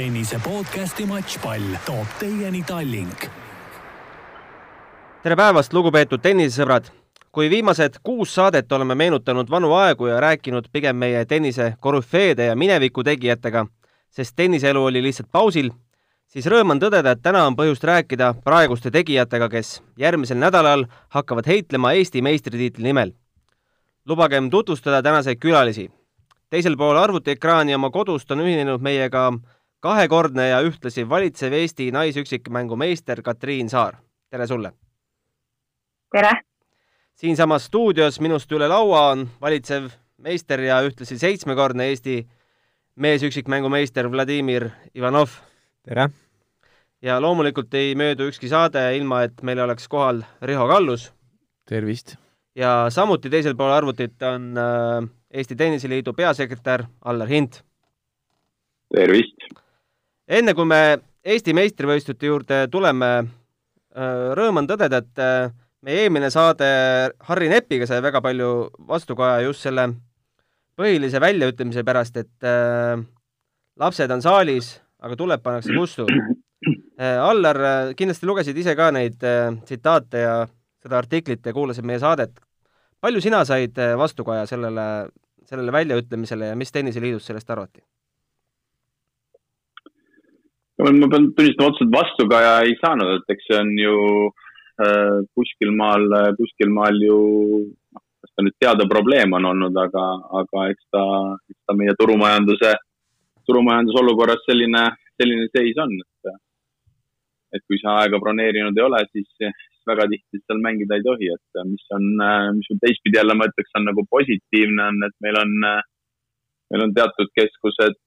tennise podcasti Matšpall toob teieni Tallink. tere päevast, lugupeetud tennisesõbrad! kui viimased kuus saadet oleme meenutanud vanu aegu ja rääkinud pigem meie tennise korüfeede ja mineviku tegijatega, sest tenniseelu oli lihtsalt pausil, siis rõõm on tõdeda, et täna on põhjust rääkida praeguste tegijatega, kes järgmisel nädalal hakkavad heitlema Eesti meistritiitli nimel. lubagem tutvustada tänaseid külalisi teisel pool arvutiekraani oma kodust on ühinenud meiega kahekordne ja ühtlasi valitsev Eesti naisüksikmängu meister Katriin Saar. tere sulle! tere! siinsamas stuudios minust üle laua on valitsev meister ja ühtlasi seitsmekordne Eesti meesüksikmängu meister Vladimir Ivanov. tere! ja loomulikult ei möödu ükski saade, ilma et meil oleks kohal Riho Kallus. tervist! ja samuti teisel pool arvutit on äh, Eesti Tenniseliidu peasekretär Allar Hint. tervist! Enne kui me Eesti meistrivõistluste juurde tuleme, rõõm on tõdeda, et meie eelmine saade Harri Nepiga sai väga palju vastukaja just selle põhilise väljaütlemise pärast, et äh, lapsed on saalis, aga tuleb pannakse kustu äh,. Allar, kindlasti lugesid ise ka neid äh, tsitaate ja seda artiklit ja kuulasid meie saadet. palju sina said vastukaja sellele sellele väljaütlemisele ja mis Tenniseliidus sellest arvati? Ma pean tunnistama, otseselt vastukaja ei saanud, et eks see on ju äh, kuskil maal, kuskil maal ju noh, kas ta nüüd teada probleem on olnud, aga, aga eks ta, eks ta meie turumajanduse, turumajanduse olukorras selline, selline seis on, et et kui sa aega broneerinud ei ole, siis, väga tihti seal mängida ei tohi, et mis on, mis on teistpidi jälle ma ütleks, on nagu positiivne on, et meil on, meil on teatud keskused,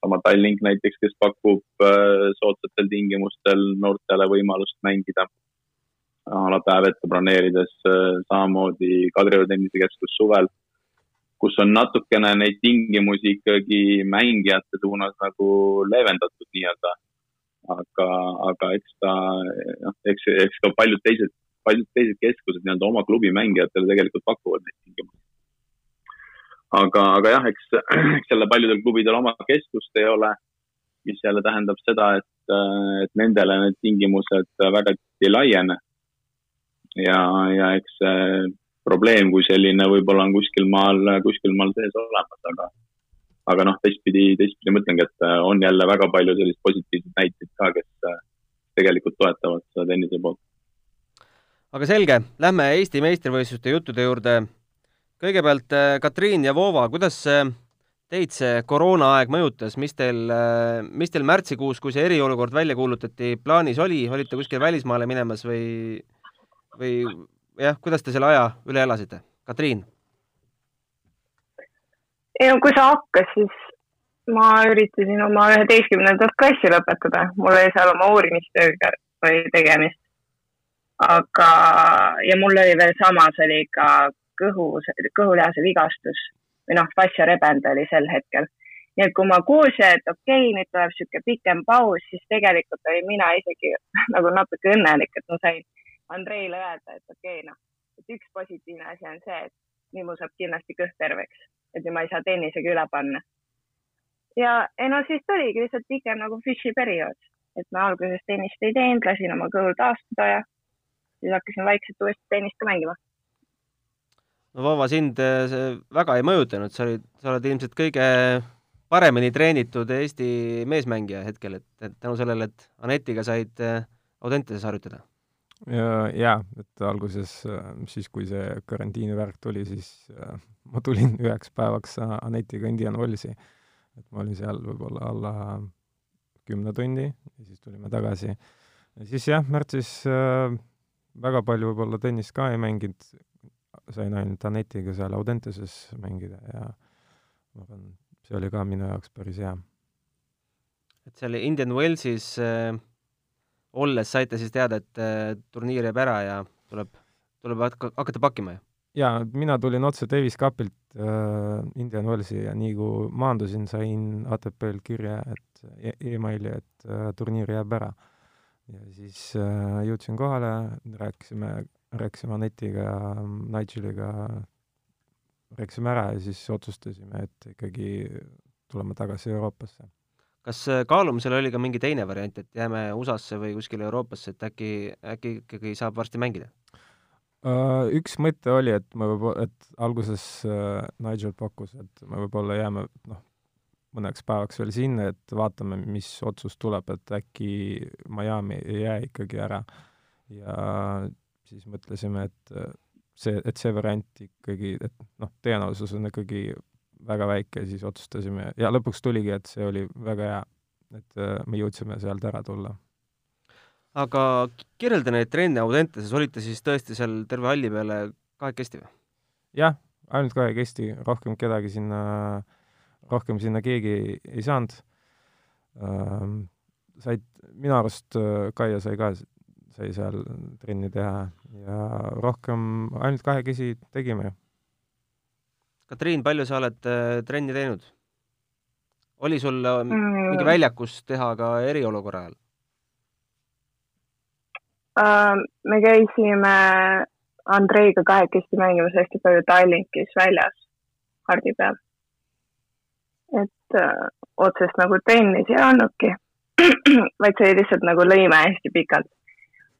sama Tallink näiteks, kes pakub soodsatel tingimustel noortele võimalust mängida alapäev ette broneerides, samamoodi Kadrioru tennisekeskus suvel, kus on natukene neid tingimusi ikkagi mängijate suunas nagu leevendatud nii-öelda aga, aga eks ta, noh, eks, eks ka paljud teised, paljud teised keskused nii-öelda oma klubi mängijatele tegelikult pakuvad neid tingimusi. Aga, aga jah, eks, eks jälle paljudel klubidel oma keskust ei ole, mis jälle tähendab seda, et, et nendele need tingimused väga ei laiene. ja, ja eks see probleem kui selline võib-olla on kuskil maal, kuskil maal sees olemas, aga aga noh, teistpidi, teistpidi mõtlengi, et äh, on jälle väga palju selliseid positiivseid näiteid ka, kes äh, tegelikult toetavad seda tennise poolt. aga selge, lähme Eesti meistrivõistluste juttude juurde. Kõigepealt äh, Katriin ja Voova, kuidas teid see koroonaaeg mõjutas, mis teil, mis teil märtsikuus, kui see eriolukord välja kuulutati, plaanis oli, olite kuskil välismaale minemas või, või jah, kuidas te selle aja üle elasite? Katriin ei no kui see hakkas, siis ma üritasin oma üheteistkümnendat klassi lõpetada, mul oli seal oma uurimistööga oli tegemist. aga, ja mul oli veel samas oli ka kõhu, kõhulihase vigastus või noh, fastsiarebend oli sel hetkel. nii et kui ma kuulsin, et okei okay,, nüüd tuleb niisugune pikem paus, siis tegelikult olin mina isegi nagu natuke õnnelik, et ma sain Andreile öelda, et okei okay,, noh, et üks positiivne asi on see, et nüüd mul saab kindlasti kõht terveks et nüüd ma ei saa tennisega üle panna. ja ei no siis tuligi lihtsalt pikem nagu Fishi periood, et ma alguses tennist ei teinud, lasin oma kõhul taastuda ja siis hakkasin vaikselt uuesti tennist ka mängima. No Vava, sind eh, see väga ei mõjutanud, sa olid, sa oled ilmselt kõige paremini treenitud Eesti meesmängija hetkel, et, et tänu sellele, et Anetiga said eh, Audentases harjutada ja, jaa, et alguses siis, kui see karantiini värk tuli, siis ma tulin üheks päevaks Anetiga Indian Wellsi. et ma olin seal võib-olla alla kümne tunni ja siis tulime tagasi. ja siis jah, märtsis väga palju võib-olla tennist ka ei mänginud, sain ainult Anetiga seal Audenteses mängida ja ma arvan, see oli ka minu jaoks päris hea. et seal Indian Wellsis äh olles saite siis teada, et äh, turniir jääb ära ja tuleb, tuleb hakata pakkima, ju? jaa, mina tulin otse Davis Cupilt äh, Indian Wellsi ja nii kui maandusin, sain ATP-l kirja, et e emaili, et äh, turniir jääb ära. ja siis äh, jõudsin kohale, rääkisime, rääkisime Anetiga Nigeliga, rääkisime ära ja siis otsustasime, et ikkagi tuleme tagasi Euroopasse kas äh, kaalumisel oli ka mingi teine variant, et jääme USA-sse või kuskile Euroopasse, et äkki, äkki ikkagi saab varsti mängida? Uh, üks mõte oli, et me võib-olla, et alguses uh, Nigel pakkus, et me võib-olla jääme noh, mõneks päevaks veel sinna, et vaatame, mis otsus tuleb, et äkki Miami ei jää ikkagi ära. ja siis mõtlesime, et uh, see, et see variant ikkagi, et noh, tõenäosus on ikkagi väga väike, siis otsustasime ja lõpuks tuligi, et see oli väga hea, et äh, me jõudsime sealt ära tulla. aga kirjelda neid trenne Audenteses, olite siis tõesti seal terve halli peale kahekesti või? jah, ainult kahekesti, rohkem kedagi sinna, rohkem sinna keegi ei, ei saanud ähm,. said, minu arust äh, Kaia sai ka, sai seal trenni teha ja rohkem ainult kahekesi tegime Katriin, palju sa oled äh, trenni teinud? oli sul äh, mm. mingi väljakus teha ka eriolukorra ajal uh,? me käisime Andreiga kahekesti mängimas hästi palju Tallinkis väljas, hardi peal. et uh, otsest nagu trennis ei olnudki vaid see lihtsalt nagu lõime hästi pikalt.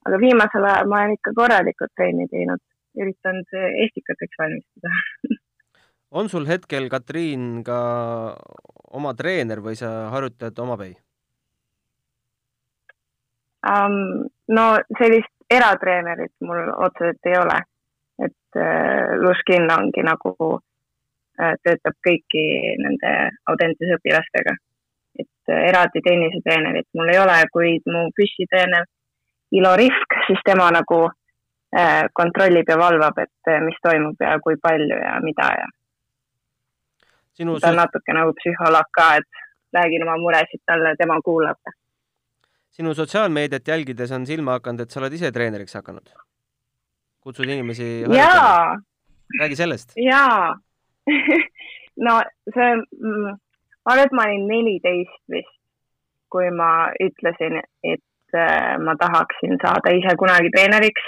Aga viimasel ajal ma olen ikka korralikult trenni teinud, üritanud estikateks valmistuda on sul hetkel, Katriin, ka oma treener või sa harjutad omapäi um,? no sellist eratreenerit mul otseselt ei ole, et äh, Luskin ongi nagu äh,, töötab kõiki nende Audentese õpilastega. et äh, eraldi tennisetreenerit mul ei ole, kuid mu püssitreener Ilo Rihk, siis tema nagu äh, kontrollib ja valvab, et äh, mis toimub ja kui palju ja mida ja sinu ta on natuke nagu psühholoog ka, et räägin oma muresid talle, tema kuulab. sinu sotsiaalmeediat jälgides on silma hakanud, et sa oled ise treeneriks hakanud. kutsud inimesi jaa. räägi sellest. jaa no see, mm, ma arvan, et ma olin neliteist vist, kui ma ütlesin, et ma tahaksin saada ise kunagi treeneriks.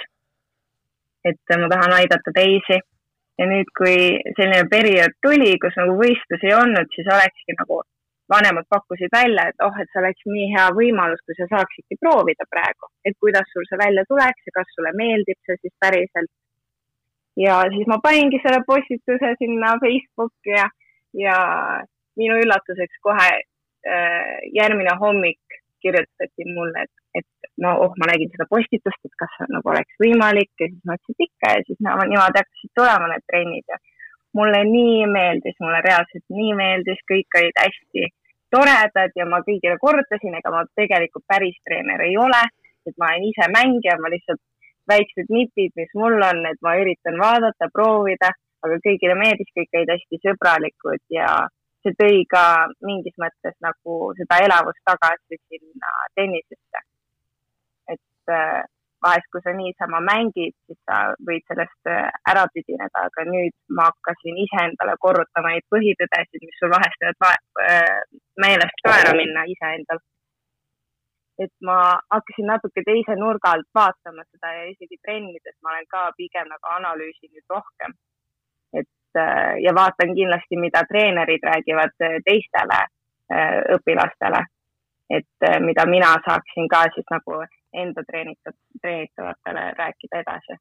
et ma tahan aidata teisi ja nüüd, kui selline periood tuli, kus nagu võistlusi ei olnud, siis olekski nagu vanemad pakkusid välja, et oh, et see oleks nii hea võimalus, kui sa saaksidki proovida praegu, et kuidas sul see välja tuleks ja kas sulle meeldib see siis päriselt. ja siis ma paningi selle postituse sinna Facebooki ja, ja minu üllatuseks kohe äh, järgmine hommik kirjutati mulle, et et no oh, ma nägin seda postitust, et kas nagu oleks võimalik ja siis ma ütlesin, et ikka ja siis no, niimoodi hakkasid tulema need trennid. Ja mulle nii meeldis, mulle reaalselt nii meeldis, kõik olid hästi toredad ja ma kõigile kordasin, ega ma tegelikult päris treener ei ole, et ma olen ise mängija, ma lihtsalt väiksed nipid, mis mul on, et ma üritan vaadata, proovida, aga kõigile meeldis, kõik olid hästi sõbralikud ja see tõi ka mingis mõttes nagu seda elavust tagasi sinna tennisesse et vahest, kui sa niisama mängid, siis sa võid sellest äh, ära tüdineda, aga nüüd ma hakkasin iseendale korrutama neid põhitõdesid, mis sul vahest võivad äh, meelest ka ära minna iseendal. et ma hakkasin natuke teise nurga alt vaatama seda ja isegi trennides ma olen ka pigem nagu analüüsinud rohkem. Et äh, ja vaatan kindlasti, mida treenerid räägivad teistele õpilastele, et mida mina saaksin ka siis nagu enda treenitud, treenitavatele rääkida edasi.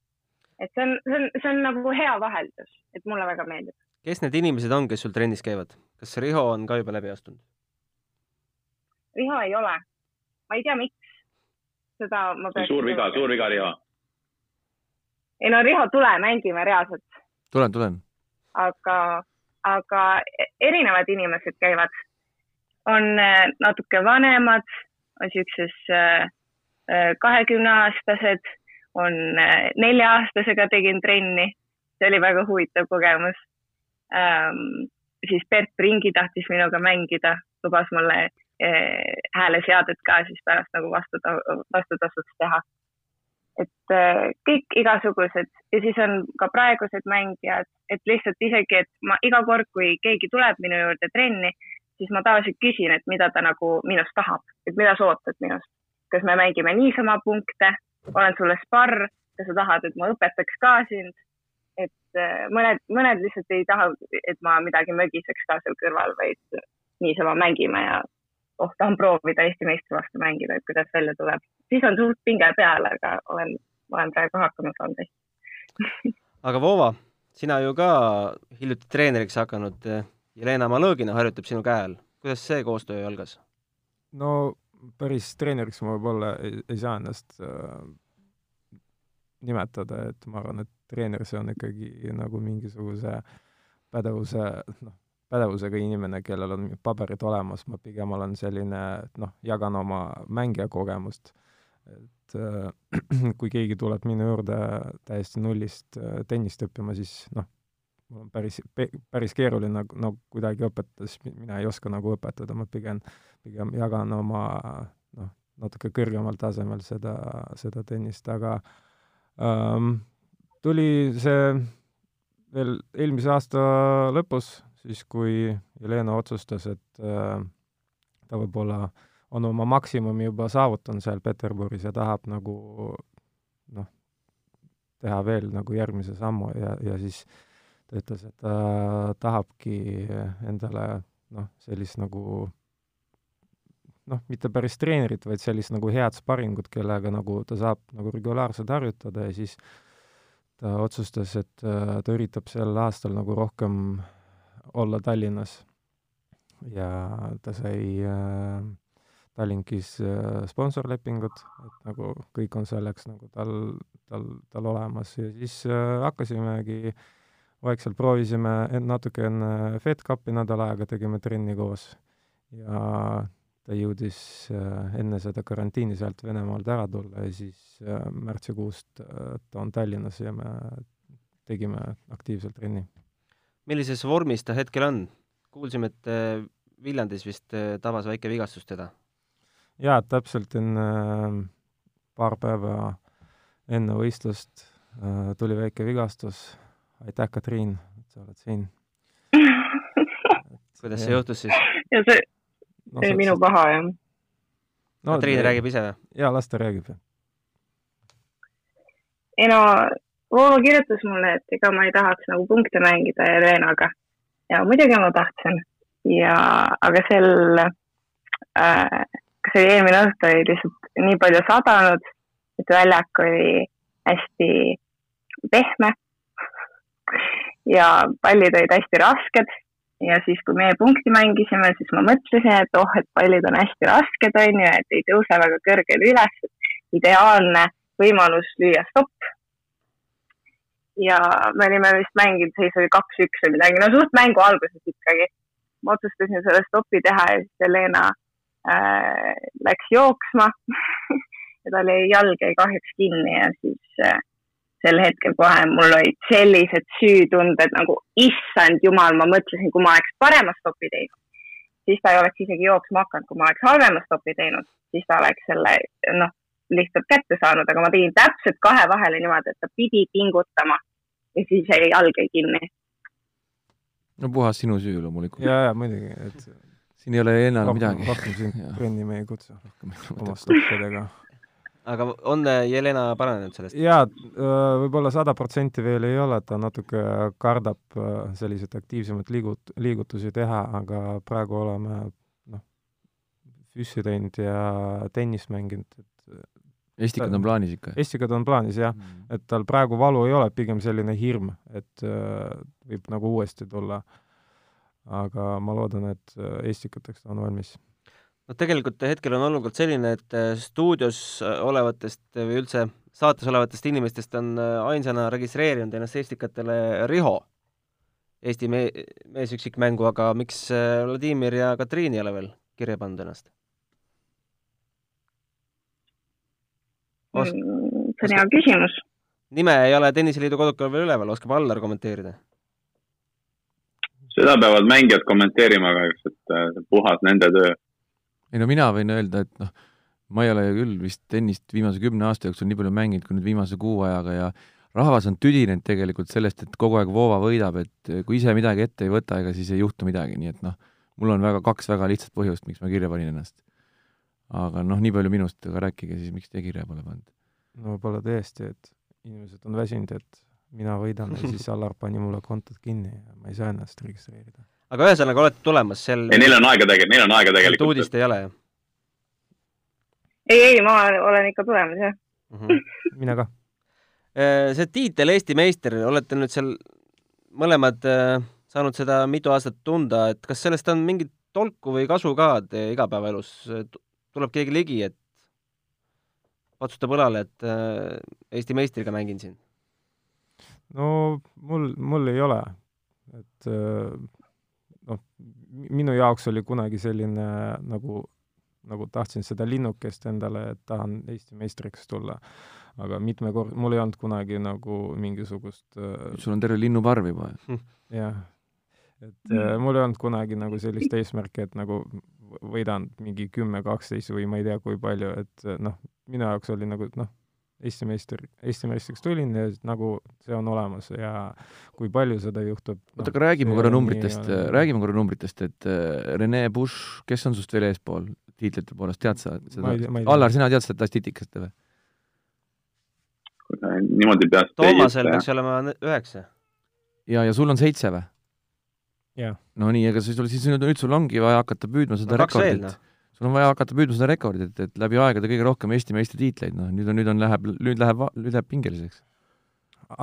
et see on, see on, see on nagu hea vaheldus, et mulle väga meeldib. kes need inimesed on, kes sul trennis käivad? kas Riho on ka juba läbi astunud? Riho ei ole. ma ei tea, miks. seda ma peaks. suur viga, suur viga, Riho. ei no Riho, tule, mängime reaalselt. tulen, tulen. Aga, aga erinevad inimesed käivad, on äh, natuke vanemad, on siukses äh, kahekümneaastased, on äh, nelja-aastasega tegin trenni, see oli väga huvitav kogemus ähm,. siis Bert Pringi tahtis minuga mängida, lubas mulle äh, hääleseadet ka siis pärast nagu vastu, vastutasuks teha. Et äh, kõik igasugused. Ja siis on ka praegused mängijad, et lihtsalt isegi, et ma iga kord, kui keegi tuleb minu juurde trenni, siis ma tavaliselt küsin, et mida ta nagu minust tahab, et mida sa ootad minust. Kas me mängime niisama punkte, olen sulle sparr, kas sa tahad, et ma õpetaks ka sind. et äh, mõned, mõned lihtsalt ei taha, et ma midagi mögiseks ka seal kõrval, vaid niisama mängime ja oh, tahan proovida Eesti meistri vastu mängida, et kuidas välja tuleb. siis on suht pinge peal, aga olen, olen praegu hakkama saanud hästi aga Vova, sina ju ka hiljuti treeneriks hakanud. Jelena Malõgina harjutab sinu käe all. kuidas see koostöö algas? no päris treeneriks ma võib-olla ei, ei saa ennast äh, nimetada, et ma arvan, et treener, see on ikkagi nagu mingisuguse pädevuse, noh, pädevusega inimene, kellel on paberid olemas, ma pigem olen selline, noh, jagan oma mängija kogemust. et äh, kui keegi tuleb minu juurde täiesti nullist äh, tennist õppima, siis noh, mul on päris, päris keeruline nagu, nagu kuidagi õpetada, sest mina ei oska nagu õpetada, ma pigem, pigem jagan oma noh, natuke kõrgemal tasemel seda, seda tennist, aga ähm, tuli see veel eelmise aasta lõpus siis kui Jelena otsustas, et äh, ta võib-olla on oma maksimumi juba saavutanud seal Peterburis ja tahab nagu noh, teha veel nagu järgmise sammu ja, ja siis ta ütles, et ta tahabki endale noh, sellist nagu noh, mitte päris treenerit, vaid sellist nagu head sparingut, kellega nagu ta saab nagu regulaarselt harjutada ja siis ta otsustas, et äh, ta üritab sel aastal nagu rohkem olla Tallinnas. Ja ta sai äh, Tallinkis äh, sponsorlepingut, et nagu kõik on selleks nagu tal, tal, tal olemas. Ja siis äh, hakkasimegi vaikselt proovisime natuke enne Fed Cupi nädal aega, tegime trenni koos. Ja ta jõudis äh, enne seda karantiini sealt Venemaalt ära tulla ja siis äh, märtsikuust äh, ta on Tallinnas ja me tegime aktiivselt trenni millises vormis ta hetkel on? kuulsime, et äh, Viljandis vist äh, tabas väike vigastus teda. jaa, täpselt enne, äh, paar päeva enne võistlust tuli väike vigastus. aitäh, Katriin, et sa oled siin kuidas see juhtus siis? ja see no,, see oli minu paha, jah no,. Katriin räägib ise või? jaa, las ta räägib. ei no Voova kirjutas mulle, et ega ma ei tahaks nagu punkte mängida Helenaga ja muidugi ma tahtsin. Ja, aga sel äh,, kas oli eelmine õhtu, oli lihtsalt nii palju sadanud, et väljak oli hästi pehme. Ja pallid olid hästi rasked. Ja siis, kui meie punkti mängisime, siis ma mõtlesin, et oh, et pallid on hästi rasked, on ju, et ei tõuse väga kõrgele üles, ideaalne võimalus lüüa stopp ja me olime vist mänginud, seis oli kaks-üks või midagi, no suht mängu alguses ikkagi. ma otsustasin selle stopi teha ja siis Helena äh, läks jooksma. Ja tal jäi jalg jäi kahjuks kinni ja siis äh, sel hetkel kohe mul olid sellised süütunded nagu issand jumal, ma mõtlesin, kui ma oleks parema stopi teinud, siis ta ei oleks isegi jooksma hakanud, kui ma oleks halvema stopi teinud, siis ta oleks selle noh, lihtsalt kätte saanud, aga ma tegin täpselt kahe vahele niimoodi, et ta pidi pingutama ja siis jäi jalg jäi kinni. no puhas sinu süü loomulikult. ja, ja muidugi, et siin ei ole enam midagi. rohkem sind trenni me ei kutsu oma stoppidega. aga on Jelena paranenud sellest? jaa, võib-olla sada protsenti veel ei ole, ta natuke kardab selliseid aktiivsemaid liigut-, liigutusi teha, aga praegu oleme noh, füssi teinud ja tennist mänginud, et Estikad on plaanis ikka? Estikad on plaanis jah mm., et tal praegu valu ei ole, pigem selline hirm, et äh, võib nagu uuesti tulla. aga ma loodan, et äh, Estikateks ta on valmis. no tegelikult hetkel on olukord selline, et äh, stuudios äh, olevatest või üldse saates olevatest inimestest on ainsana registreerinud ennast Estikatele Riho, Eesti me-, meesüksikmängu, aga miks Vladimir ja Katriin ei ole veel kirja pannud ennast? Osk... Mm, see on hea küsimus. nime ei ole Tenniseliidu kodukul veel üleval, oskab Allar kommenteerida? seda peavad mängijad kommenteerima kahjuks, et äh, puhas nende töö. ei no mina võin öelda, et noh, ma ei ole küll vist tennist viimase kümne aasta jooksul nii palju mänginud kui nüüd viimase kuu ajaga ja rahvas on tüdinenud tegelikult sellest, et kogu aeg Voova võidab, et kui ise midagi ette ei võta, ega siis ei juhtu midagi, nii et noh, mul on väga, kaks väga lihtsat põhjust, miks ma kirja panin ennast aga noh, nii palju minust, aga rääkige siis, miks te kirja pole pannud? no võib-olla tõesti, et inimesed on väsinud, et mina võidan ja siis Allar pani mulle kontod kinni ja ma ei saa ennast registreerida. aga ühesõnaga olete tulemas, seal ei, neil on aega tegelikult, neil on aega tegelikult. uudist ei ole, jah? ei, ei, ma olen ikka tulemas, jah mm. -hmm. mina ka. Äh, see tiitel Eesti meister, olete nüüd seal mõlemad äh, saanud seda mitu aastat tunda, et kas sellest on mingit tolku või kasu ka igapäevaelus, tuleb keegi ligi, et patsutab õlale, et äh, Eesti meistriga mängin siin? no mul, mul ei ole, et noh, minu jaoks oli kunagi selline nagu, nagu tahtsin seda linnukest endale, et tahan Eesti meistriks tulla. Aga mitme kord, mul ei olnud kunagi nagu mingisugust äh, sul on terve linnuparv juba. Jah, et äh, mul ei olnud kunagi nagu sellist eesmärki, et nagu võidan mingi kümme, kaksteist või ma ei tea, kui palju, et äh, noh, minu jaoks oli nagu noh, Eesti meister, Eesti meistriks tulin ja nagu see on olemas ja kui palju seda juhtub no,. oota, aga räägime korra numbritest, räägime korra numbritest, et äh, Rene Busch, kes on sinust veel eespool tiitlite poolest, tead sa seda? Allar, sina tead seda statistikat või? niimoodi peast Toomasel peaks olema üheksa. ja, ja sul on seitse või? No nii, ega siis, siis nüüd, nüüd sul ongi vaja hakata püüdma seda no, rekordit. No. sul on vaja hakata püüdma seda rekordit, et läbi aegade kõige rohkem Eesti meistritiitleid, noh, nüüd on, nüüd on, läheb, nüüd läheb, nüüd läheb pingeliseks.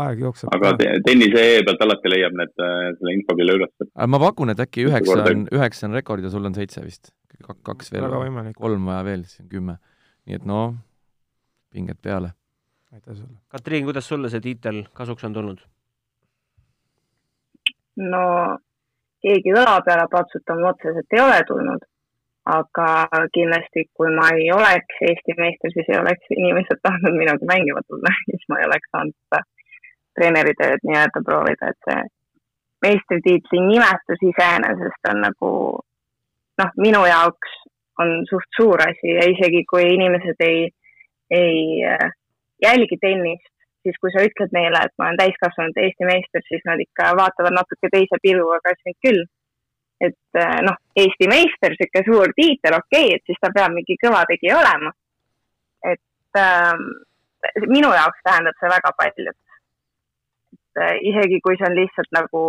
aeg jookseb. aga tennise e pealt alati leiab need, äh, selle info küll üles. ma pakun, et äkki üheksa on, üheksa on rekord ja sul on seitse vist. kaks veel, kolm vaja veel, siis on kümme. nii et noh, pinged peale aitäh sulle. Katriin, kuidas sulle see tiitel kasuks on tulnud? no keegi õla peale patsutama otseselt ei ole tulnud, aga kindlasti, kui ma ei oleks Eesti meister, siis ei oleks inimesed tahtnud minuga mängima tulla, siis ma ei oleks saanud treeneritööd nii-öelda proovida, et see meistritiitli nimetus iseenesest on nagu noh, minu jaoks on suht suur asi. Ja isegi kui inimesed ei, ei jälgi tennist, siis kui sa ütled neile, et ma olen täiskasvanud Eesti meister, siis nad ikka vaatavad natuke teise pilguga, kas mind küll. et eh, noh, Eesti meister, niisugune suur tiitel, okei okay,, et siis ta peab mingi kõva tegija olema. et äh, minu jaoks tähendab see väga palju. et äh, isegi kui see on lihtsalt nagu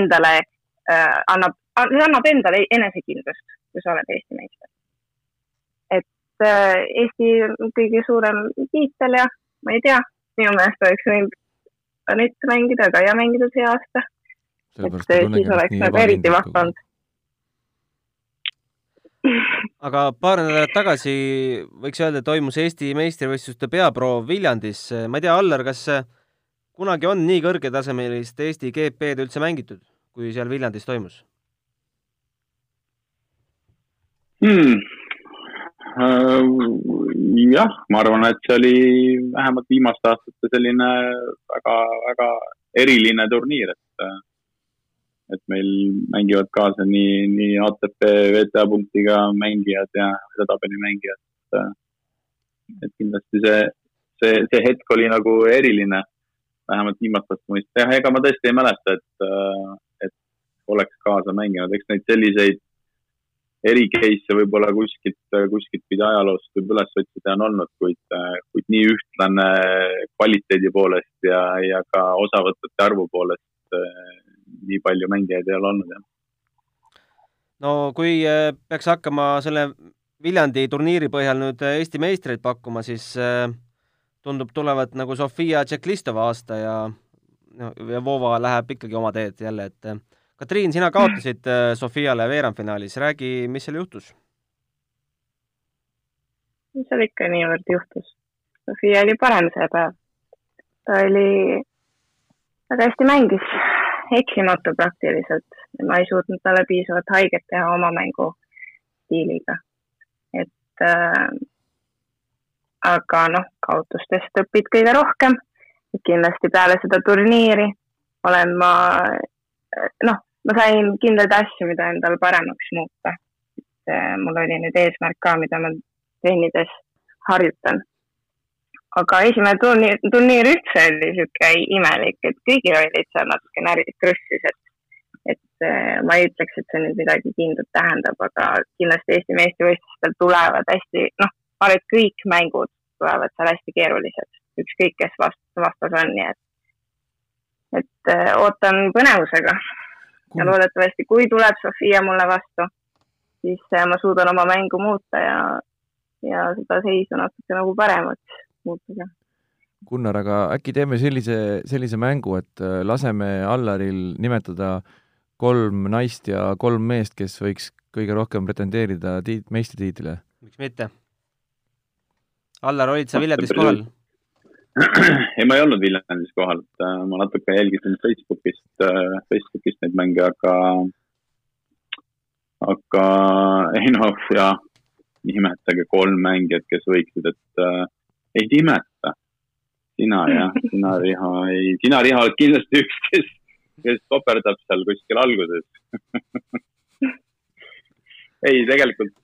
endale äh, annab, see annab endale enesekindlust, kui sa oled Eesti meister. et äh, Eesti kõige suurem tiitel ja ma ei tea, minu meelest oleks võinud Anett mängida, Kaia mängida see aasta. et siis oleks nagu eriti vahva olnud aga paar nädalat tagasi võiks öelda, toimus Eesti meistrivõistluste peaproov Viljandis. ma ei tea, Allar, kas kunagi on nii kõrgetasemelist Eesti GP-d üldse mängitud, kui seal Viljandis toimus hmm.? Äh, jah, ma arvan, et see oli vähemalt viimaste aastate selline väga, väga eriline turniir, et, et meil mängivad kaasa nii, nii ATP WTA punktiga mängijad ja edetabeli mängijad. et kindlasti see, see, see hetk oli nagu eriline, vähemalt viimaste aastate mõistes. jah, ega ma tõesti ei mäleta, et, et oleks kaasa mänginud, eks neid selliseid eri case'e võib-olla kuskilt, kuskilt pidi ajaloost võib üles otsida on olnud, kuid, kuid nii ühtlane kvaliteedi poolest ja, ja ka osavõtete arvu poolest nii palju mängijaid ei ole olnud, jah. no kui eh, peaks hakkama selle Viljandi turniiri põhjal nüüd Eesti meistreid pakkuma, siis eh, tundub tulevat nagu Sofia Tšeklistova aasta ja, ja Vova läheb ikkagi oma teed jälle, et Katriin, sina kaotasid äh, Sofiale veerandfinaalis, räägi, mis seal juhtus? mis seal ikka niivõrd juhtus? Sofia oli parem see päev. ta oli, väga hästi mängis, eksimatu praktiliselt. ma ei suutnud talle piisavalt haiget teha oma mängustiiliga. et äh, aga noh, kaotustest õpid kõige rohkem. kindlasti peale seda turniiri olen ma noh, ma sain kindlaid asju, mida endal paremaks muuta. et äh, mul oli nüüd eesmärk ka, mida ma trennides harjutan. aga esimene turniir, turniir üldse oli niisugune imelik, et kõigil olid seal natuke närvid krõssis, et et äh, ma ei ütleks, et see nüüd midagi kindlat tähendab, aga kindlasti Eesti meistrivõistlustel tulevad hästi, noh, ma arvan, et kõik mängud tulevad seal hästi keerulised, ükskõik kes vast-, vastas on, nii et et äh, ootan põnevusega ja loodetavasti, kui tuleb Sofia mulle vastu, siis äh, ma suudan oma mängu muuta ja, ja seda seisu natuke nagu paremaks muuta. Gunnar, aga äkki teeme sellise, sellise mängu, et äh, laseme Allaril nimetada kolm naist ja kolm meest, kes võiks kõige rohkem pretendeerida tiit-, meistritiitlile? miks mitte? Allar, olid sa Viljandis kohal? Ei, ma ei olnud Viljandis kohal, et äh, ma natuke jälgisin Facebookist, äh, Facebookist neid mänge, aga, aga ei noh, ja nimetage kolm mängijat, kes võiksid, et äh, ei nimeta. sina jah, sina Riho ei, sina Riho oled kindlasti üks, kes, kes koperdab seal kuskil alguses ei, tegelikult,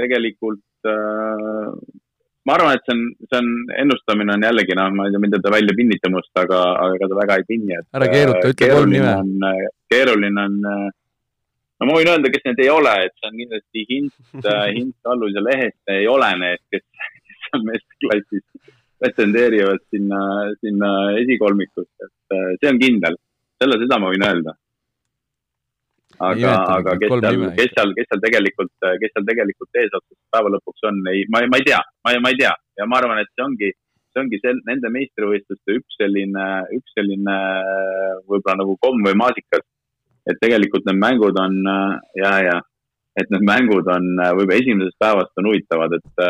tegelikult ma arvan, et see on, see on, ennustamine on jällegi, noh, ma ei tea, mida ta välja pinnita must, aga, aga ega ta väga ei pinni, et. ära keeruta, ütle kolm nime. keeruline on, no ma võin öelda, kes need ei ole, et see on kindlasti Hint, Hint, Kallus ja Lehest ei ole need, kes, kes on meesteklassis pretendeerivad sinna, sinna esikolmikusse, et see on kindel. selle, seda ma võin öelda aga, aga kes seal, kes seal, kes seal tegelikult, kes seal tegelikult eesotsas päeva lõpuks on, ei, ma, ma ei tea, ma, ma ei tea ja ma arvan, et see ongi, see ongi sel, nende meistrivõistluste üks selline, üks selline võib-olla nagu komm või maasikas. et tegelikult need mängud on ja, ja, et need mängud on võib-olla esimesest päevast on huvitavad, et,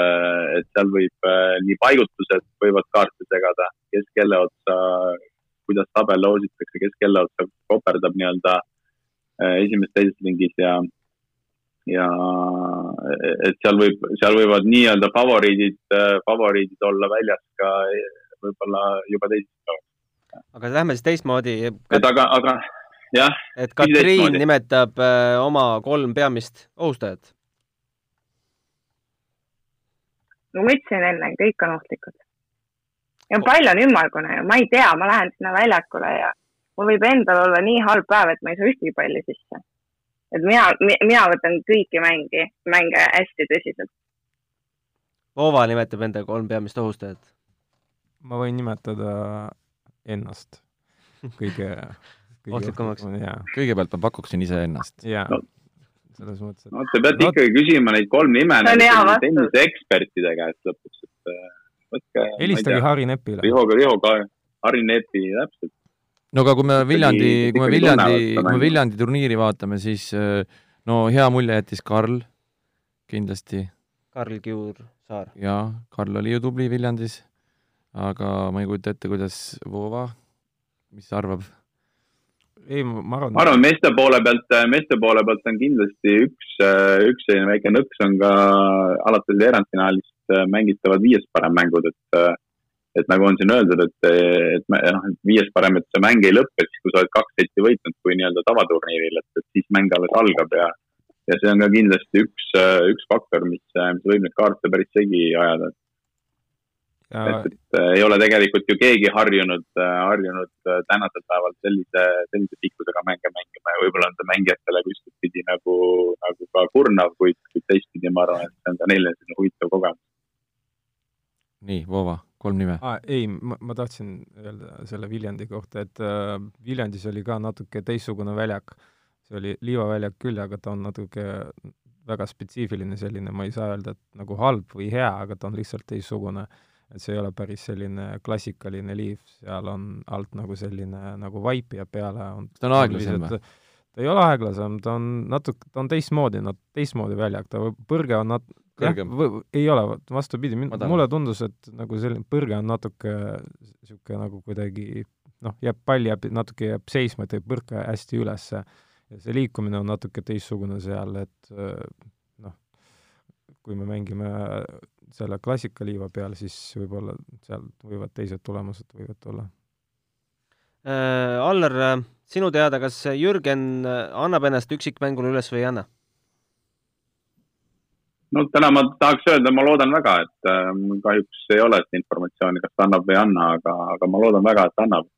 et seal võib nii paigutused võivad kaarte segada, kes kelle otsa, kuidas tabel loositakse, kes kelle otsa koperdab nii-öelda Äh, esimeses-teises ringis ja, ja et seal võib, seal võivad nii-öelda favoriidid, äh, favoriidid olla väljas ka võib-olla juba teisest päevast. aga lähme siis teistmoodi. et aga, aga jah. et Katriin nimetab öö, äh, oma kolm peamist ohustajat. no ma ütlesin enne, kõik on ohtlikud. ja pall on ümmargune ja ma ei tea, ma lähen sinna väljakule ja mul võib endal olla nii halb päev, et ma ei saa ühtegi palli sisse. et mina, mina võtan kõiki mängi, mänge hästi tõsiselt. Voova nimetab enda kolm peamist ohustajat. ma võin nimetada ennast kõige, kõige ohtlikumaks. kõigepealt ma pakuksin iseennast. jaa no selles mõttes, et. no te peate no, ikkagi küsima neid kolm nime tennise ekspertide käest lõpuks, et äh, võtke. helistage Harri Nepile. Riho, Riho ka, Harri Nepi, täpselt no aga kui me Viljandi, kui me Viljandi, kui me Viljandi turniiri vaatame, siis äh, no hea mulje jättis Karl kindlasti. Karl Kiur-Saar. jaa, Karl oli ju tubli Viljandis, aga ma ei kujuta ette, kuidas Voova, mis sa arvad? ei, ma arvan. ma arvan, meeste poole pealt, meeste poole pealt on kindlasti üks, üks selline väike nõks on ka alates veerandfinaalist mängitavad viies parem mängud, et et nagu on siin öeldud, et, et noh, et viies parem, et see mäng ei lõppe siis, kui sa oled kaks setti võitnud, kui nii-öelda tavaturniiril, et, et siis mäng alles algab ja ja see on ka kindlasti üks, üks faktor, mis, mis võib neid kaarte päris segi ajada. Ja... et, et ei ole tegelikult ju keegi harjunud, harjunud tänasel päeval sellise, sellise pikkusega mänge mängima ja võib-olla on see mängijatele kuskilt pidi nagu, nagu ka kurnav, kuid, kuid teistpidi ma arvan, et see on ka neile selline huvitav kogemus. nii, Voova kolm nime ah,? ei, ma, ma tahtsin öelda selle Viljandi kohta, et äh, Viljandis oli ka natuke teistsugune väljak. see oli liivaväljak küll, aga ta on natuke väga spetsiifiline selline, ma ei saa öelda, et nagu halb või hea, aga ta on lihtsalt teistsugune. et see ei ole päris selline klassikaline liiv, seal on alt nagu selline nagu vaip ja peale on ta on aeglasem või? ta ei ole aeglasem, ta on natuke, ta on teistmoodi, no teistmoodi väljak, ta põrge on nat-, kõrgem? ei ole, vastupidi, mulle tundus, et nagu selline põrge on natuke niisugune nagu kuidagi noh, jääb, pall jääb, natuke jääb seisma, et ei põrka hästi ülesse. ja see liikumine on natuke teistsugune seal, et noh, kui me mängime selle klassikaliiva peal, siis võib-olla seal võivad teised tulemused võivad tulla äh,. Allar, sinu teada, kas Jürgen annab ennast üksikmängule üles või ei anna? No täna ma tahaks öelda, ma loodan väga, et äh, kahjuks ei ole seda informatsiooni, kas ta annab või ei anna, aga, aga ma loodan väga, et annab.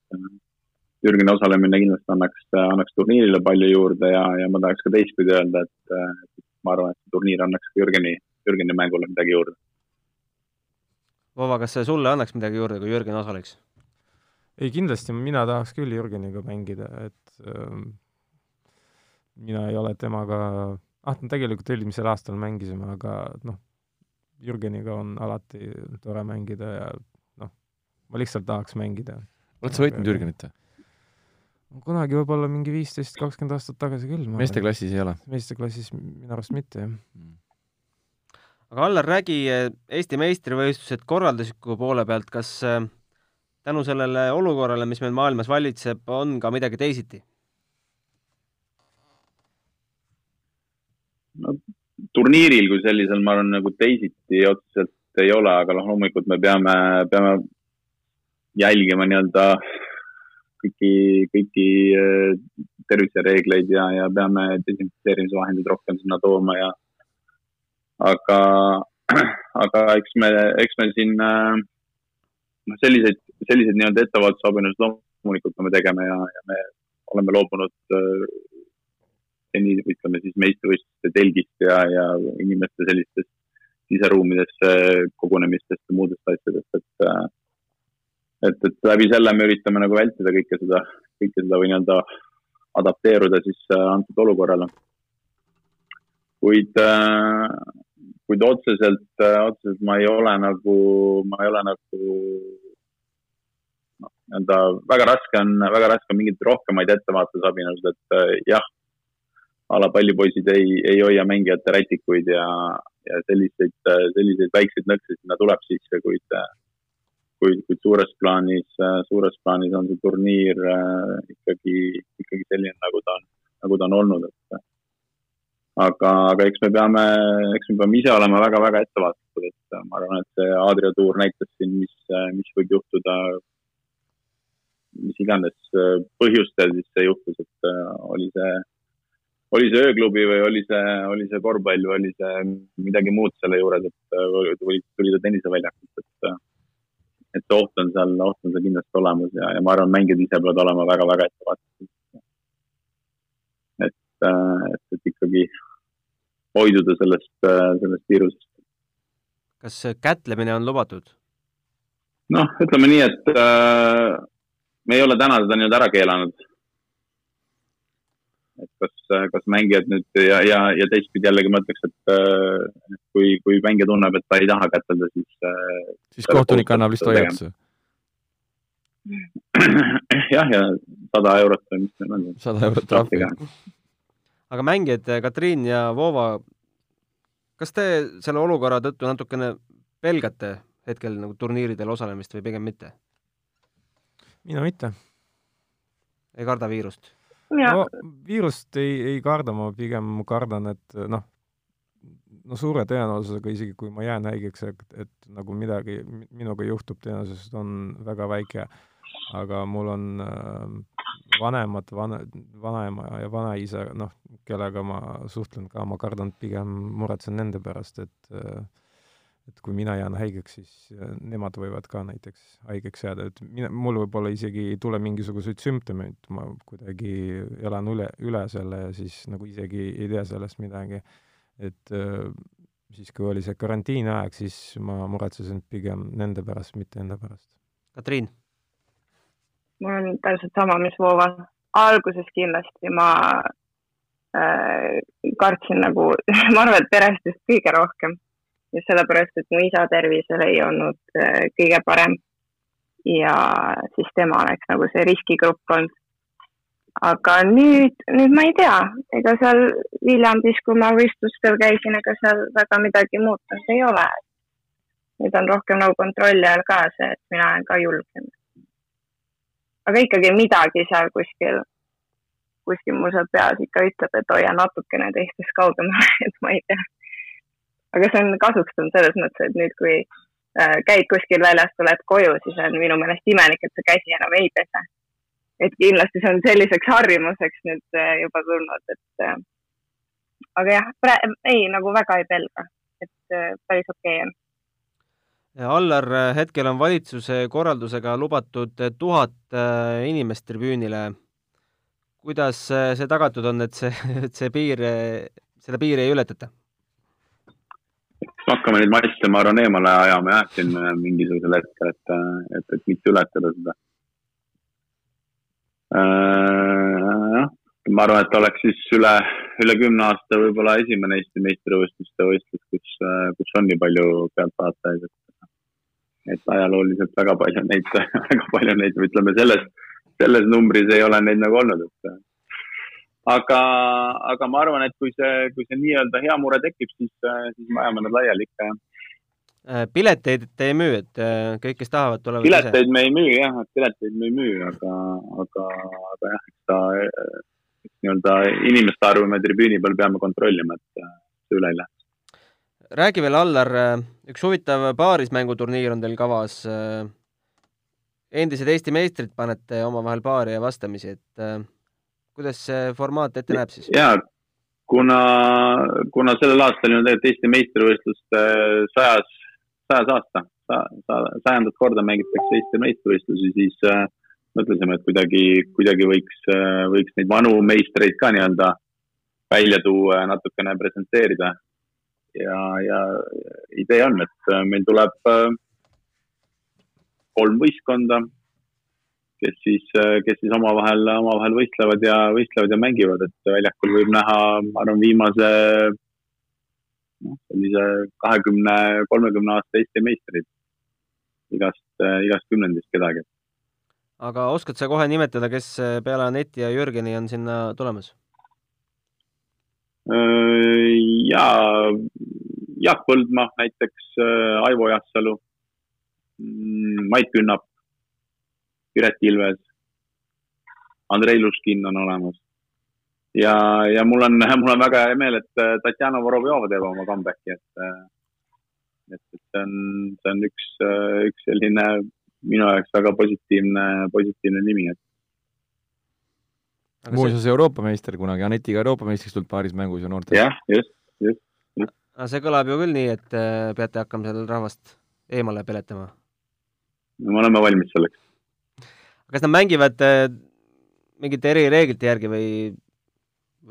Jürgeni osalemine kindlasti annaks, annaks turniirile palju juurde ja, ja ma tahaks ka teistpidi öelda, et äh, ma arvan, et turniir annaks Jürgeni, Jürgeni mängule midagi juurde. Vova, kas see sulle annaks midagi juurde, kui Jürgen osaleks? ei, kindlasti mina tahaks küll Jürgeniga mängida, et äh, mina ei ole temaga, ah, no tegelikult eelmisel aastal mängisime, aga noh, Jürgeniga on alati tore mängida ja noh, ma lihtsalt tahaks mängida. oled sa võitnud Jürgenit või? kunagi võib-olla mingi viisteist, kakskümmend aastat tagasi küll. meesteklassis ei ole? meesteklassis minu arust mitte, jah mm. aga Allar, räägi Eesti meistrivõistlused korraldusliku poole pealt, kas äh, tänu sellele olukorrale, mis meil maailmas valitseb, on ka midagi teisiti? no turniiril kui sellisel, ma arvan, nagu teisiti otseselt ei ole, aga noh, loomulikult me peame, peame jälgima nii-öelda kõiki, kõiki äh, tervisereegleid ja, ja peame desinfitseerimisvahendid rohkem sinna tooma ja aga, aga eks me, eks me siin äh, noh, selliseid, selliseid nii-öelda ettevaatusabinõusid loomulikult peame tegema ja, ja me oleme loobunud äh, seni ütleme siis meistrivõistluste telgist ja, ja inimeste sellistest siseruumidesse kogunemistest ja muudest asjadest, et et, et läbi selle me üritame nagu vältida kõike seda, kõike seda või nii-öelda adapteeruda siis äh, antud olukorrale. kuid, äh, kuid otseselt, äh, otseselt ma ei ole nagu, ma ei ole nagu noh, nii-öelda väga raske on, väga raske on mingeid rohkemaid ettevaatusabinõusid, et jah, a la pallipoisid ei, ei hoia mängijate rätikuid ja, ja selliseid, selliseid väikseid nõkse sinna tuleb sisse, kuid, kuid, kuid suures plaanis, suures plaanis on see turniir ikkagi, ikkagi selline, nagu ta on, nagu ta on olnud, et aga, aga eks me peame, eks me peame ise olema väga-väga ettevaatlikud, et ma arvan, et see Adria tuur näitas siin, mis, mis võib juhtuda, mis iganes põhjustel siis see juhtus, et oli see oli see ööklubi või oli see, oli see korvpall või oli see midagi muud selle juures, et äh, tuli, ta tenniseväljakult, et et see oht on seal, oht on seal kindlasti olemas ja, ja ma arvan, mängijad ise peavad olema väga-väga ettevaatlikud. et, et, et ikkagi hoiduda sellest, sellest viirusest. kas kätlemine on lubatud? noh, ütleme nii, et äh, me ei ole täna seda nii-öelda ära keelanud et kas, kas mängijad nüüd ja, ja, ja teistpidi jällegi ma ütleks, et äh, kui, kui mängija tunneb, et ta ei taha kätelda, siis. Äh, siis kohtunik annab lihtsalt hoiatuse. jah, ja sada eurot või mis meil on. sada eurot trahvi. aga mängijad Katriin ja Voova, kas te selle olukorra tõttu natukene pelgate hetkel nagu turniiridel osalemist või pigem mitte? mina mitte. ei karda viirust? No viirust ei, ei karda, ma pigem kardan, et noh, no suure tõenäosusega, isegi kui ma jään haigeks, et, et nagu midagi minuga juhtub, tõenäosus on väga väike. aga mul on äh, vanemad, vana, vanaema ja vanaisa, noh, kellega ma suhtlen ka, ma kardan pigem, muretsen nende pärast, et äh, et kui mina jään haigeks, siis äh, nemad võivad ka näiteks haigeks jääda, et mina, mul võib-olla isegi ei tule mingisuguseid sümptomeid, ma kuidagi elan üle, üle selle ja siis nagu isegi ei tea sellest midagi. et äh, siis, kui oli see karantiiniaeg, siis ma muretsesin pigem nende pärast, mitte enda pärast. Katriin? mul on täpselt sama, mis Vooval. alguses kindlasti ma äh, kartsin nagu ma arvan, et perest just kõige rohkem just sellepärast, et mu isa tervisel ei olnud äh, kõige parem. ja siis tema oleks nagu see riskigrupp olnud. aga nüüd, nüüd ma ei tea, ega seal Viljandis, kui ma võistlustel käisin, ega seal väga midagi muutunud ei ole. nüüd on rohkem nagu kontrolli all ka see, et mina olen ka julgem. aga ikkagi midagi seal kuskil, kuskil mul seal peas ikka ütleb, et hoia natukene teistest kaugemale, et ma ei tea aga see on kasuks tulnud selles mõttes, et nüüd, kui äh, käid kuskil väljas, tuled koju, siis on minu meelest imelik, et sa käsi enam ei pese. et kindlasti see on selliseks harjumuseks nüüd äh, juba tulnud, et äh, aga jah, ei, nagu väga ei pelga, et päris okei okay on. Allar, hetkel on valitsuse korraldusega lubatud tuhat inimest tribüünile. kuidas see tagatud on, et see, et see piir, seda piiri ei ületata? Hakkame neid masse, ma arvan, eemale ajama jah, siin äh, mingisugusel hetkel, et, äh, et, et mitte ületada seda. Äh, ma arvan, et oleks siis üle, üle kümne aasta võib-olla esimene Eesti meistrivõistluste võistlus, kus, kus on nii palju pealtvaatajaid, et et ajalooliselt väga palju neid, väga palju neid, ütleme selles, selles numbris ei ole neid nagu olnud, et aga, aga ma arvan, et kui see, kui see nii-öelda hea mure tekib, siis, siis me ajame nad laiali ikka, jah. Äh, pileteid te ei müü, et äh, kõik, kes tahavad, tulevad pileteid ise? me ei müü jah, et pileteid me ei müü, aga, aga, aga jah, eks ta nii-öelda inimeste arvu me tribüüni peal peame kontrollima, et see üle ei lähe. räägi veel, Allar, üks huvitav paarismänguturniir on teil kavas. endised Eesti meistrid panete omavahel paari ja vastamisi, et äh, kuidas see formaat ette näeb siis? jaa, kuna, kuna sellel aastal on tegelikult Eesti meistrivõistluste sajas sajas aasta sa,, sajandat korda mängitakse Eesti meistrivõistlusi, siis äh, mõtlesime, et kuidagi, kuidagi võiks äh,, võiks neid vanu meistreid ka nii-öelda välja tuua ja natukene presenteerida. ja, ja idee on, et äh, meil tuleb äh, kolm võistkonda, kes siis, äh, kes siis omavahel, omavahel võistlevad ja, võistlevad ja mängivad, et väljakul võib näha, ma arvan, viimase noh, sellise kahekümne, kolmekümne aasta Eesti meistrid igast, igast kümnendist kedagi. aga oskad sa kohe nimetada, kes peale Aneti ja Jürgeni on sinna tulemas? Äh, ja Jaak Põldmaa näiteks, äh, Aivo Jassalu, mm, Mait Künnap, Piret Ilves, Andrei Luškin on olemas ja, ja mul on, mul on väga hea meel, et äh, Tatjana Vorobjova teeb oma comeback'i, et, äh, et, et see on, see on üks, äh, üks selline minu jaoks väga positiivne, positiivne nimi, et. muuseas see... Euroopa meister kunagi, Anetiga Euroopa meistriks tulnud paaris mängus ju noortes. jah, just, just, just. aga see kõlab ju küll nii, et peate hakkama seal rahvast eemale peletama? no me oleme valmis selleks. Kas nad mängivad mingite erireeglite järgi või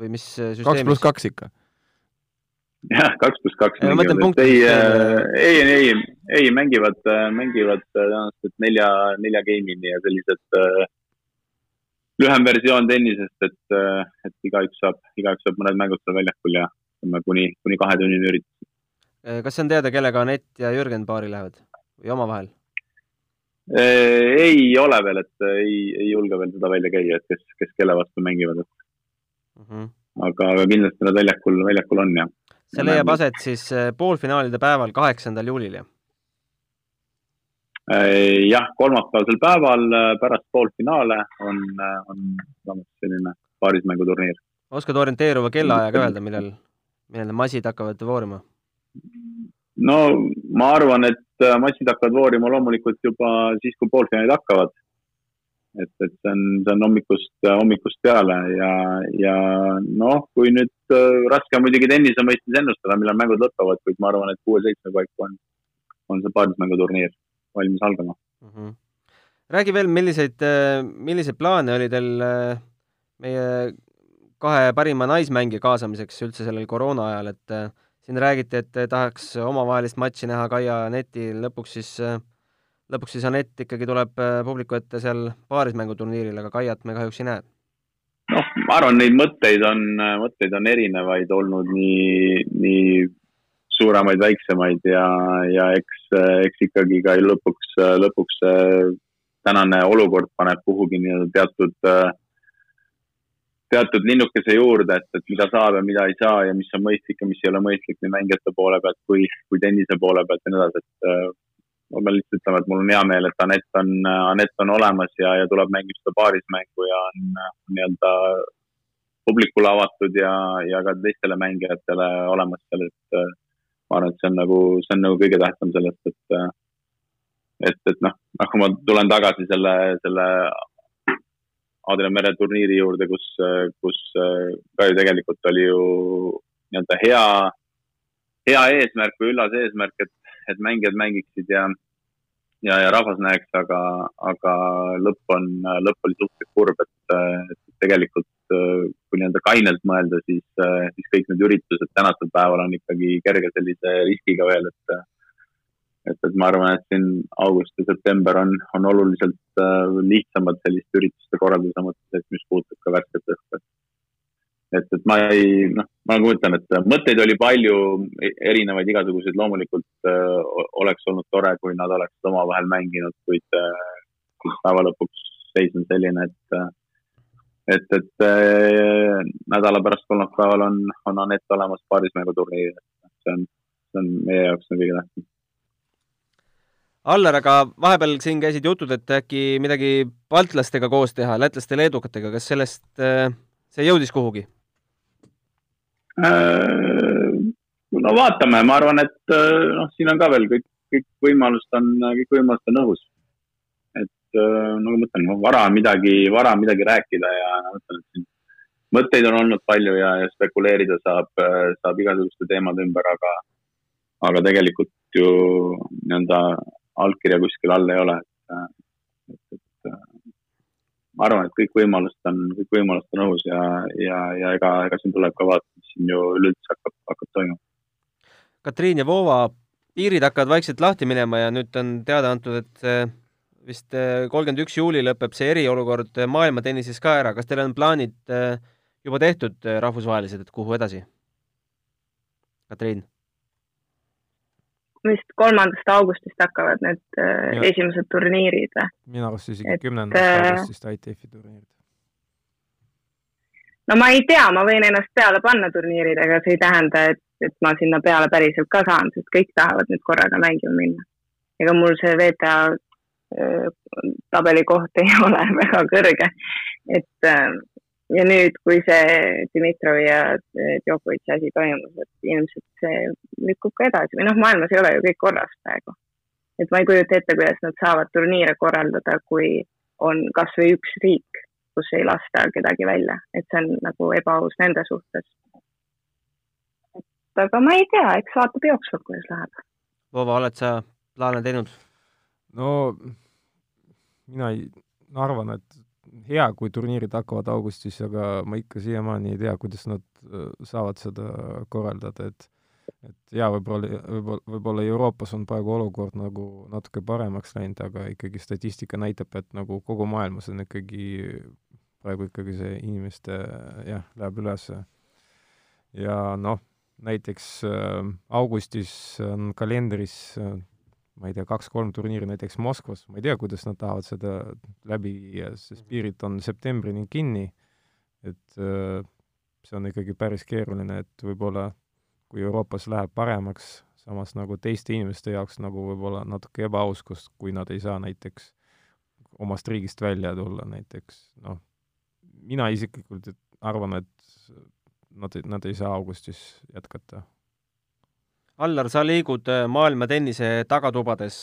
või mis süsteemis? kaks pluss kaks ikka. jah, kaks pluss kaks. ma mõtlen punkti. ei, ei, ei, ei mängivad, mängivad tõenäoliselt nelja, nelja game'ini ja sellised äh, lühem versioon tennisest, et, et igaüks saab, igaüks saab mõned mängud seal väljakul ja ütleme kuni, kuni kahetunnine üritus. kas see on teada, kellega Anett ja Jürgen paari lähevad või omavahel? Ei ole veel, et ei, ei julge veel seda välja käia, et kes, kes kelle vastu mängivad, et mm. -hmm. aga, aga kindlasti nad väljakul, väljakul on, jah. see leiab aset siis äh, poolfinaalide päeval, kaheksandal juulil, jah? Äh, jah, kolmapäevasel päeval äh, pärast poolfinaale on, on selline paarismänguturniir. oskad orienteeruva kellaajaga öelda, millal, millal need massid hakkavad voorima? No ma arvan, et massid hakkavad voorima loomulikult juba siis, kui poolfinaalid hakkavad et, et see on, see on hommikust, hommikust peale ja, ja noh, kui nüüd äh, raske on muidugi tennise mõistes ennustada, millal mängud lõpevad, kuid ma arvan, et kuue-seitsme paiku on, on see paarismänguturniir valmis algama mm. -hmm. räägi veel, milliseid, äh, milliseid plaane oli teil äh, meie kahe parima naismängija kaasamiseks üldse sellel koroona ajal, et siin räägiti, et tahaks omavahelist matši näha Kaia Neti, lõpuks siis äh, lõpuks siis Anett ikkagi tuleb äh, publiku ette seal paarismänguturniiril, aga Kaiat me kahjuks ei näe. noh, ma arvan, neid mõtteid on, mõtteid on erinevaid olnud nii, nii suuremaid, väiksemaid ja, ja eks, eks ikkagi ka lõpuks, lõpuks tänane olukord paneb kuhugi nii-öelda teatud, teatud linnukese juurde, et, et mida saab ja mida ei saa ja mis on mõistlik ja mis ei ole mõistlik nii mängijate poole pealt kui, kui tennise poole pealt ja nii edasi, et ma pean lihtsalt ütlema, et mul on hea meel, et Anett on, Anett on olemas ja, ja tuleb, mängib seda paarismängu ja on nii-öelda publikule avatud ja, ja ka teistele mängijatele olemas seal, et ma arvan, et see on nagu, see on nagu kõige tähtsam sellest, et et, et noh, noh, kui ma tulen tagasi selle, selle Adria mere turniiri juurde, kus, kus ka ju tegelikult oli ju nii-öelda hea, hea eesmärk või üllas eesmärk, et et mängijad mängiksid ja, ja, ja rahvas näeks, aga, aga lõpp on, lõpp oli suhteliselt kurb, et tegelikult kui nii-öelda kainelt mõelda, siis, siis kõik need üritused tänasel päeval on ikkagi kerge sellise riskiga veel, et et, et ma arvan, et siin august ja september on, on oluliselt lihtsamad selliste ürituste korraldamise mõttes, et mis puudutab ka värsket õhku. Et, et ma ei, noh, ma nagu ütlen, et mõtteid oli palju, erinevaid igasuguseid, loomulikult äh, oleks olnud tore, kui nad oleksid omavahel mänginud, kuid äh, päeva lõpuks seis on selline, et et, et äh, nädala pärast kolmapäeval on, on Anett olemas paarismänguturniiril, see on, see on meie jaoks on kõige tähtsam. Allar, aga vahepeal siin käisid jutud, et äkki midagi baltlastega koos teha, lätlaste, leedukatega, kas sellest, äh, see jõudis kuhugi? Äh, no vaatame, ma arvan, et äh, noh, siin on ka veel kõik, kõik võimalused on, kõik võimalused on õhus Äh, nagu ma ütlen, vara on midagi, vara midagi rääkida ja ma ütlen, et siin mõtteid on olnud palju ja, ja spekuleerida saab, saab igasuguste teemade ümber, aga, aga tegelikult ju nii-öelda allkirja kuskil all ei ole, et, et, et ma arvan, et kõik võimalused on, kõik võimalused on õhus ja, ja, ja ega, ega siin tuleb ka vaadata, mis siin ju üleüldse hakkab, hakkab toimuma. Katriin ja Voova piirid hakkavad vaikselt lahti minema ja nüüd on teada antud, et vist äh, kolmkümmend üks juuli lõpeb see eriolukord äh, maailmatennises ka ära, kas teil on plaanid äh, juba tehtud rahvusvahelised, et kuhu edasi? Katriin? Vist kolmandast augustist hakkavad need ja. esimesed turniirid minu arust isegi kümnendast augustist ITF-i turniirid. no ma ei tea, ma võin ennast peale panna turniiridega, see ei tähenda, et, et ma sinna peale päriselt ka saan, sest kõik tahavad nüüd korraga mängima minna. ega mul see VTA tabelikoht ei ole väga kõrge. et äh, ja nüüd, kui see Dmitrovi ja Djokovic'i asi toimus, et ilmselt see lükkub ka edasi või noh, maailmas ei ole ju kõik korras praegu. et ma ei kujuta ette, kuidas nad saavad turniire korraldada, kui on kasvõi üks riik, kus ei lasta kedagi välja, et see on nagu ebaaus nende suhtes. et aga ma ei tea, eks vaatab jooksvalt, kuidas läheb. Vova, oled sa plaane teinud? no mina ei, arvan, et hea, kui turniirid hakkavad augustis, aga ma ikka siiamaani ei tea, kuidas nad äh, saavad seda korraldada, et et jaa, võib-olla, võib-olla, võib-olla Euroopas on praegu olukord nagu natuke paremaks läinud, aga ikkagi statistika näitab, et nagu kogu maailmas on ikkagi praegu ikkagi see inimeste jah, läheb üles. ja noh, näiteks äh, augustis on kalendris äh, ma ei tea, kaks-kolm turniiri näiteks Moskvas, ma ei tea, kuidas nad tahavad seda läbi viia, sest piirid on septembrini kinni, et äh, see on ikkagi päris keeruline, et võib-olla kui Euroopas läheb paremaks, samas nagu teiste inimeste jaoks nagu võib-olla natuke ebaaus, kus, kui nad ei saa näiteks omast riigist välja tulla näiteks, noh, mina isiklikult arvan, et nad, nad ei saa augustis jätkata Allar, sa liigud äh, maailma tennise tagatubades,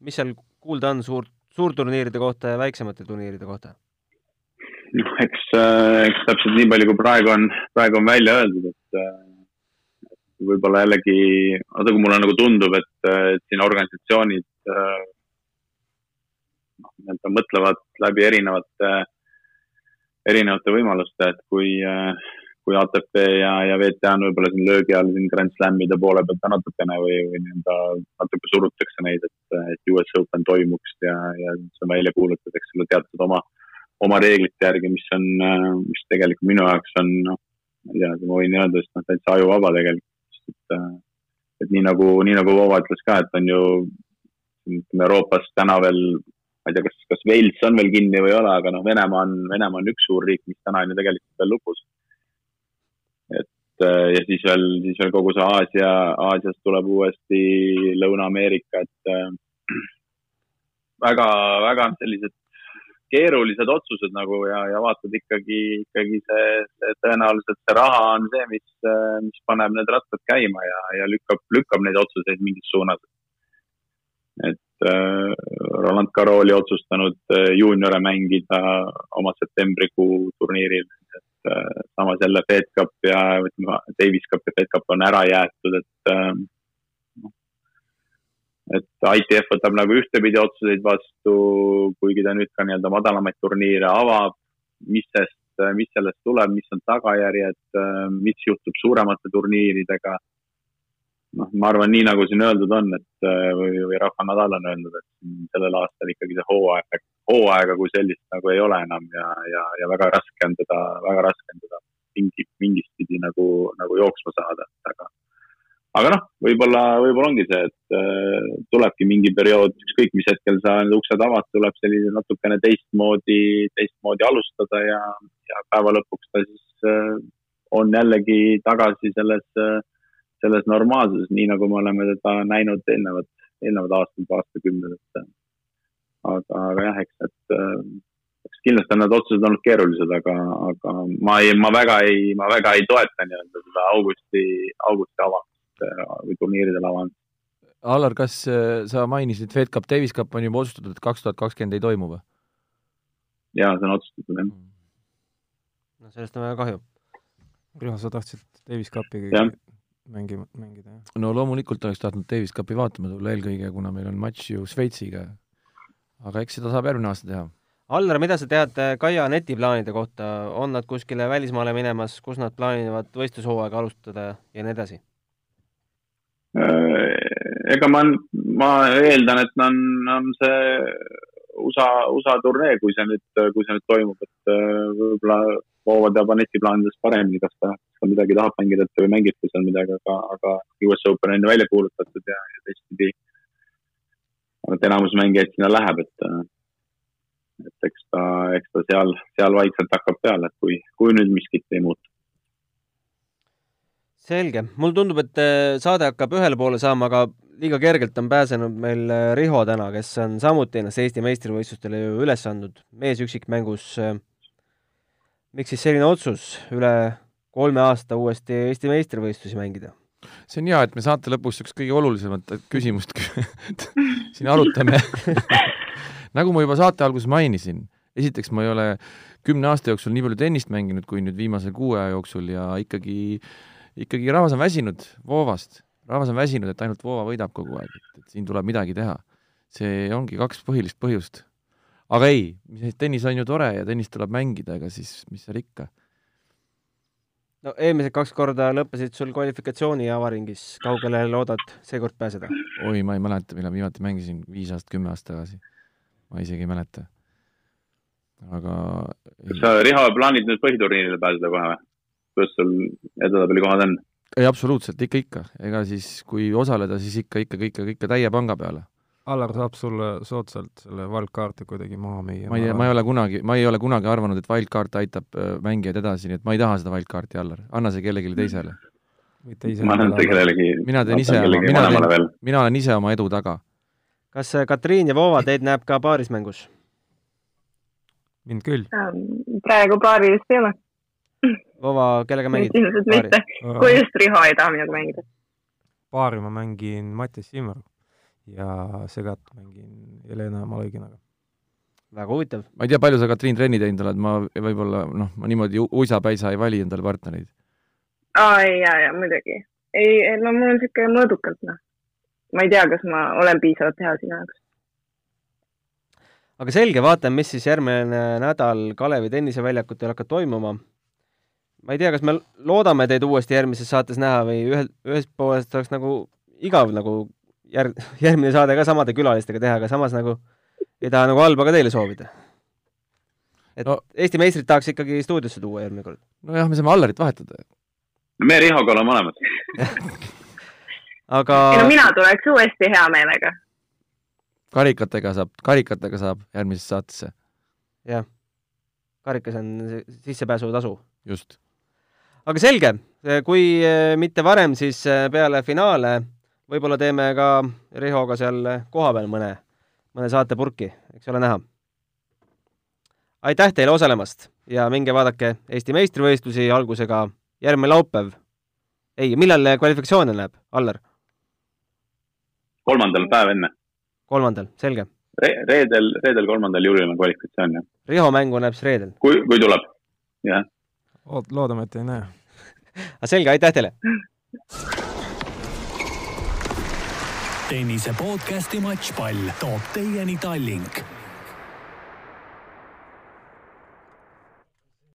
mis seal kuulda on suur, suurturniiride kohta ja väiksemate turniiride kohta? noh, eks, äh, eks täpselt nii palju, kui praegu on, praegu on välja öeldud, et äh, võib-olla jällegi, vaata kui mulle nagu tundub, et, et siin organisatsioonid noh, nii-öelda mõtlevad läbi erinevate, erinevate võimaluste, et kui äh, kui ATP ja, ja WTA on võib-olla siin löögi all siin Grand Slamide poole pealt natukene või, või nii-öelda natuke surutakse neid, et, et US Open toimuks ja, ja see välja kuulutatakse selle teatud oma, oma reeglite järgi, mis on, mis tegelikult minu jaoks on, noh, ma ei tea, ma võin öelda, et noh, täitsa ajuvaba tegelikult, et, et nii nagu, nii nagu Vova ütles ka, et on ju ütleme Euroopas täna veel ma ei tea, kas, kas Wales on veel kinni või ei ole, aga noh, Venemaa on, Venemaa on üks suur riik, mis täna on ju tegelikult veel lukus. Äh, ja siis veel, siis veel kogu see Aasia, Aasiast tuleb uuesti Lõuna-Ameerika, et äh, väga, väga sellised keerulised otsused nagu ja, ja vaatad ikkagi, ikkagi see, see tõenäoliselt see raha on see, mis, äh, mis paneb need rattad käima ja, ja lükkab, lükkab neid otsuseid mingis suunas. et äh, Roland Garros oli otsustanud juuniore mängida oma septembrikuu turniiril, et Äh, samas jälle Fed Cup ja ütleme, Davis Cup ja Fed Cup on ära jäetud, et ähm, et ITF võtab nagu ühtepidi otsuseid vastu, kuigi ta nüüd ka nii-öelda madalamaid turniire avab, mis sest, mis sellest tuleb, mis on tagajärjed, äh, mis juhtub suuremate turniiridega noh, ma arvan, nii nagu siin öeldud on, et äh, või, või Rafa Nadal on öelnud, et sellel aastal ikkagi see hooaeg, hooaega kui sellist nagu ei ole enam ja, ja, ja väga raske on teda, väga raske on teda mingi, mingist pidi nagu, nagu jooksma saada, et aga aga noh, võib-olla, võib-olla ongi see, et äh, tulebki mingi periood, ükskõik mis hetkel sa need uksed avad, tuleb selline natukene teistmoodi, teistmoodi alustada ja, ja päeva lõpuks ta siis äh, on jällegi tagasi selles äh,, selles normaalsuses, nii nagu me oleme teda näinud eelnevad, eelnevad aastad, aastakümned, et aga, aga jah, eks, et eks kindlasti on need otsused olnud keerulised, aga, aga ma ei, ma väga ei, ma väga ei toeta nii-öelda seda augusti, augusti avamist või turniiridel avanud. Allar, kas äh, sa mainisid, Fed Cup, Davis Cup on juba otsustatud, et kaks tuhat kakskümmend ei toimu või? jaa, see on otsustatud, jah. no sellest on väga kahju. Riho, sa tahtsid Davis Cupi mängima, mängida, jah? no loomulikult oleks tahtnud Davis Cupi vaatama tulla eelkõige, kuna meil on matš ju Šveitsiga. aga eks seda saab järgmine aasta teha. Allar, mida sa tead äh, Kaia netiplaanide kohta, on nad kuskile välismaale minemas, kus nad plaanivad võistlushooaega alustada ja nii edasi? Äh, ega ma, ma eeldan, et on, on see USA, USA turnee, kui see nüüd, kui see nüüd toimub, et äh, võib-olla Voova teab Aneti plaanides paremini, kas ta, kas ta midagi tahab mängida või mängibki seal midagi, aga, aga US Open on ju välja kuulutatud ja, ja teistpidi. et enamus mängijaid sinna läheb, et, et eks ta, eks ta seal, seal vaikselt hakkab peale, et kui, kui nüüd miskit ei muutu selge, mulle tundub, et äh, saade hakkab ühele poole saama, aga liiga kergelt on pääsenud meil äh, Riho täna, kes on samuti ennast Eesti meistrivõistlustele ju üles andnud mees üksikmängus. Äh, miks siis selline otsus üle kolme aasta uuesti Eesti meistrivõistlusi mängida? see on hea, et me saate lõpus niisugust kõige olulisemat küsimust siin arutame nagu ma juba saate alguses mainisin, esiteks ma ei ole kümne aasta jooksul nii palju tennist mänginud kui nüüd viimase kuu aja jooksul ja ikkagi äh, ikkagi rahvas on väsinud Voovast, rahvas on väsinud, et ainult Voova võidab kogu aeg, et, et siin tuleb midagi teha. see ongi kaks põhilist põhjust. aga ei, tennis on ju tore ja tennist tuleb mängida, ega siis mis seal ikka. no eelmised kaks korda lõppesid sul kvalifikatsiooni avaringis, kaugele loodad seekord pääseda? oi, ma ei mäleta, millal viimati mängisin, viis aastat, kümme aastat tagasi. ma isegi ei mäleta. aga kas sa, Riho, plaanid nüüd põhiturniirile pääseda kohe või? Kuidas sul edetabeli kohad on? ei, absoluutselt, ikka, ikka. ega siis, kui osaleda, siis ikka, ikka, ikka, ikka täie panga peale. Allar saab sulle soodsalt selle wildcard'i kuidagi maha müüa. ma ei, ma ei ole kunagi, ma ei ole kunagi arvanud, et wildcard aitab äh, mängijaid edasi, nii et ma ei taha seda wildcard'i, Allar. anna see kellelegi teisele. ma annan seda kellelegi. mina teen ise, mina teen, mina olen ise oma edu taga. kas äh, Katriin ja Voova teid näeb ka paarismängus? mind küll. Ähm, praegu paari vist ei ole Vova, kellega mängid? ilmselt mitte, kui just Riho ei taha minuga mängida. paari ma mängin Mattias Simmer ja segat mängin Helena Malõginaga. väga huvitav. ma ei tea, palju sa, Katriin, trenni teinud oled, ma võib-olla noh, ma niimoodi uisapäisa ei vali endale partnereid. aa, ei, jaa, jaa, muidugi. ei, no mul on niisugune mõõdukalt, noh. ma ei tea, kas ma olen piisavalt hea sinu jaoks aga selge, vaatame, mis siis järgmine nädal Kalevi tenniseväljakutel hakkab toimuma ma ei tea, kas me loodame teid uuesti järgmises saates näha või ühel, ühest poolest oleks nagu igav nagu järg-, järgmine saade ka samade külalistega teha, aga samas nagu ei taha nagu halba ka teile soovida. et no, Eesti meistrit tahaks ikkagi stuudiosse tuua järgmine kord. nojah, me saame Allarit vahetada. me Rihoga oleme mõlemad aga ei no mina tuleks uuesti hea meelega. karikatega saab, karikatega saab järgmisesse saatesse. jah, karikas on sissepääsutasu. just aga selge, kui eh, mitte varem, siis eh, peale finaale võib-olla teeme ka Rihoga seal kohapeal mõne, mõne saate purki, eks ole näha. aitäh teile osalemast ja minge vaadake Eesti meistrivõistlusi algusega järgmine laupäev. ei, millal kvalifikatsioone näeb, Allar? kolmandal päev enne. kolmandal, selge Re. reedel, reedel, kolmandal juulil on kvalifikatsioon, jah. Riho mängu näeb siis reedel? kui, kui tuleb, jah loodame, et ei näe. aga selge, aitäh teile! tennise podcasti Matšpall toob teieni Tallink